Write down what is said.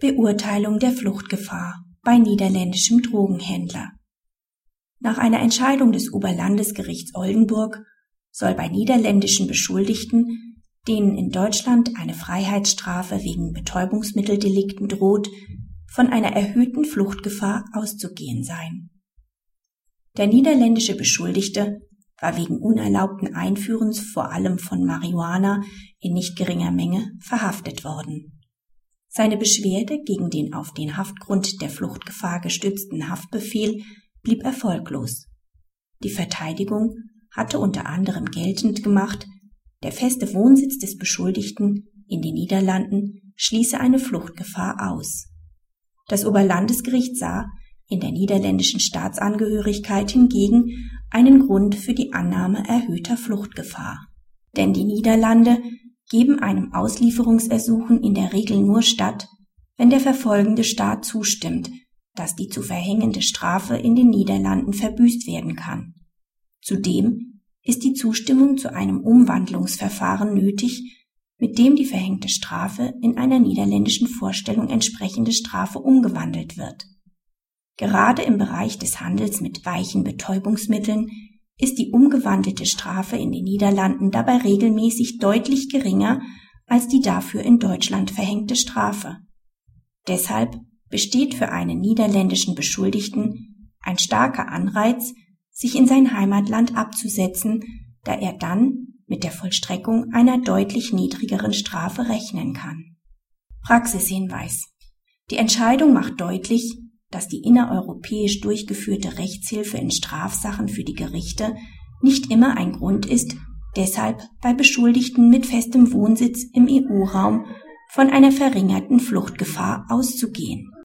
Beurteilung der Fluchtgefahr bei niederländischem Drogenhändler. Nach einer Entscheidung des Oberlandesgerichts Oldenburg soll bei niederländischen Beschuldigten, denen in Deutschland eine Freiheitsstrafe wegen Betäubungsmitteldelikten droht, von einer erhöhten Fluchtgefahr auszugehen sein. Der niederländische Beschuldigte war wegen unerlaubten Einführens vor allem von Marihuana in nicht geringer Menge verhaftet worden. Seine Beschwerde gegen den auf den Haftgrund der Fluchtgefahr gestützten Haftbefehl blieb erfolglos. Die Verteidigung hatte unter anderem geltend gemacht, der feste Wohnsitz des Beschuldigten in den Niederlanden schließe eine Fluchtgefahr aus. Das Oberlandesgericht sah in der niederländischen Staatsangehörigkeit hingegen einen Grund für die Annahme erhöhter Fluchtgefahr. Denn die Niederlande geben einem Auslieferungsersuchen in der Regel nur statt, wenn der verfolgende Staat zustimmt, dass die zu verhängende Strafe in den Niederlanden verbüßt werden kann. Zudem ist die Zustimmung zu einem Umwandlungsverfahren nötig, mit dem die verhängte Strafe in einer niederländischen Vorstellung entsprechende Strafe umgewandelt wird. Gerade im Bereich des Handels mit weichen Betäubungsmitteln ist die umgewandelte Strafe in den Niederlanden dabei regelmäßig deutlich geringer als die dafür in Deutschland verhängte Strafe. Deshalb besteht für einen niederländischen Beschuldigten ein starker Anreiz, sich in sein Heimatland abzusetzen, da er dann mit der Vollstreckung einer deutlich niedrigeren Strafe rechnen kann. Praxishinweis. Die Entscheidung macht deutlich, dass die innereuropäisch durchgeführte Rechtshilfe in Strafsachen für die Gerichte nicht immer ein Grund ist, deshalb bei Beschuldigten mit festem Wohnsitz im EU-Raum von einer verringerten Fluchtgefahr auszugehen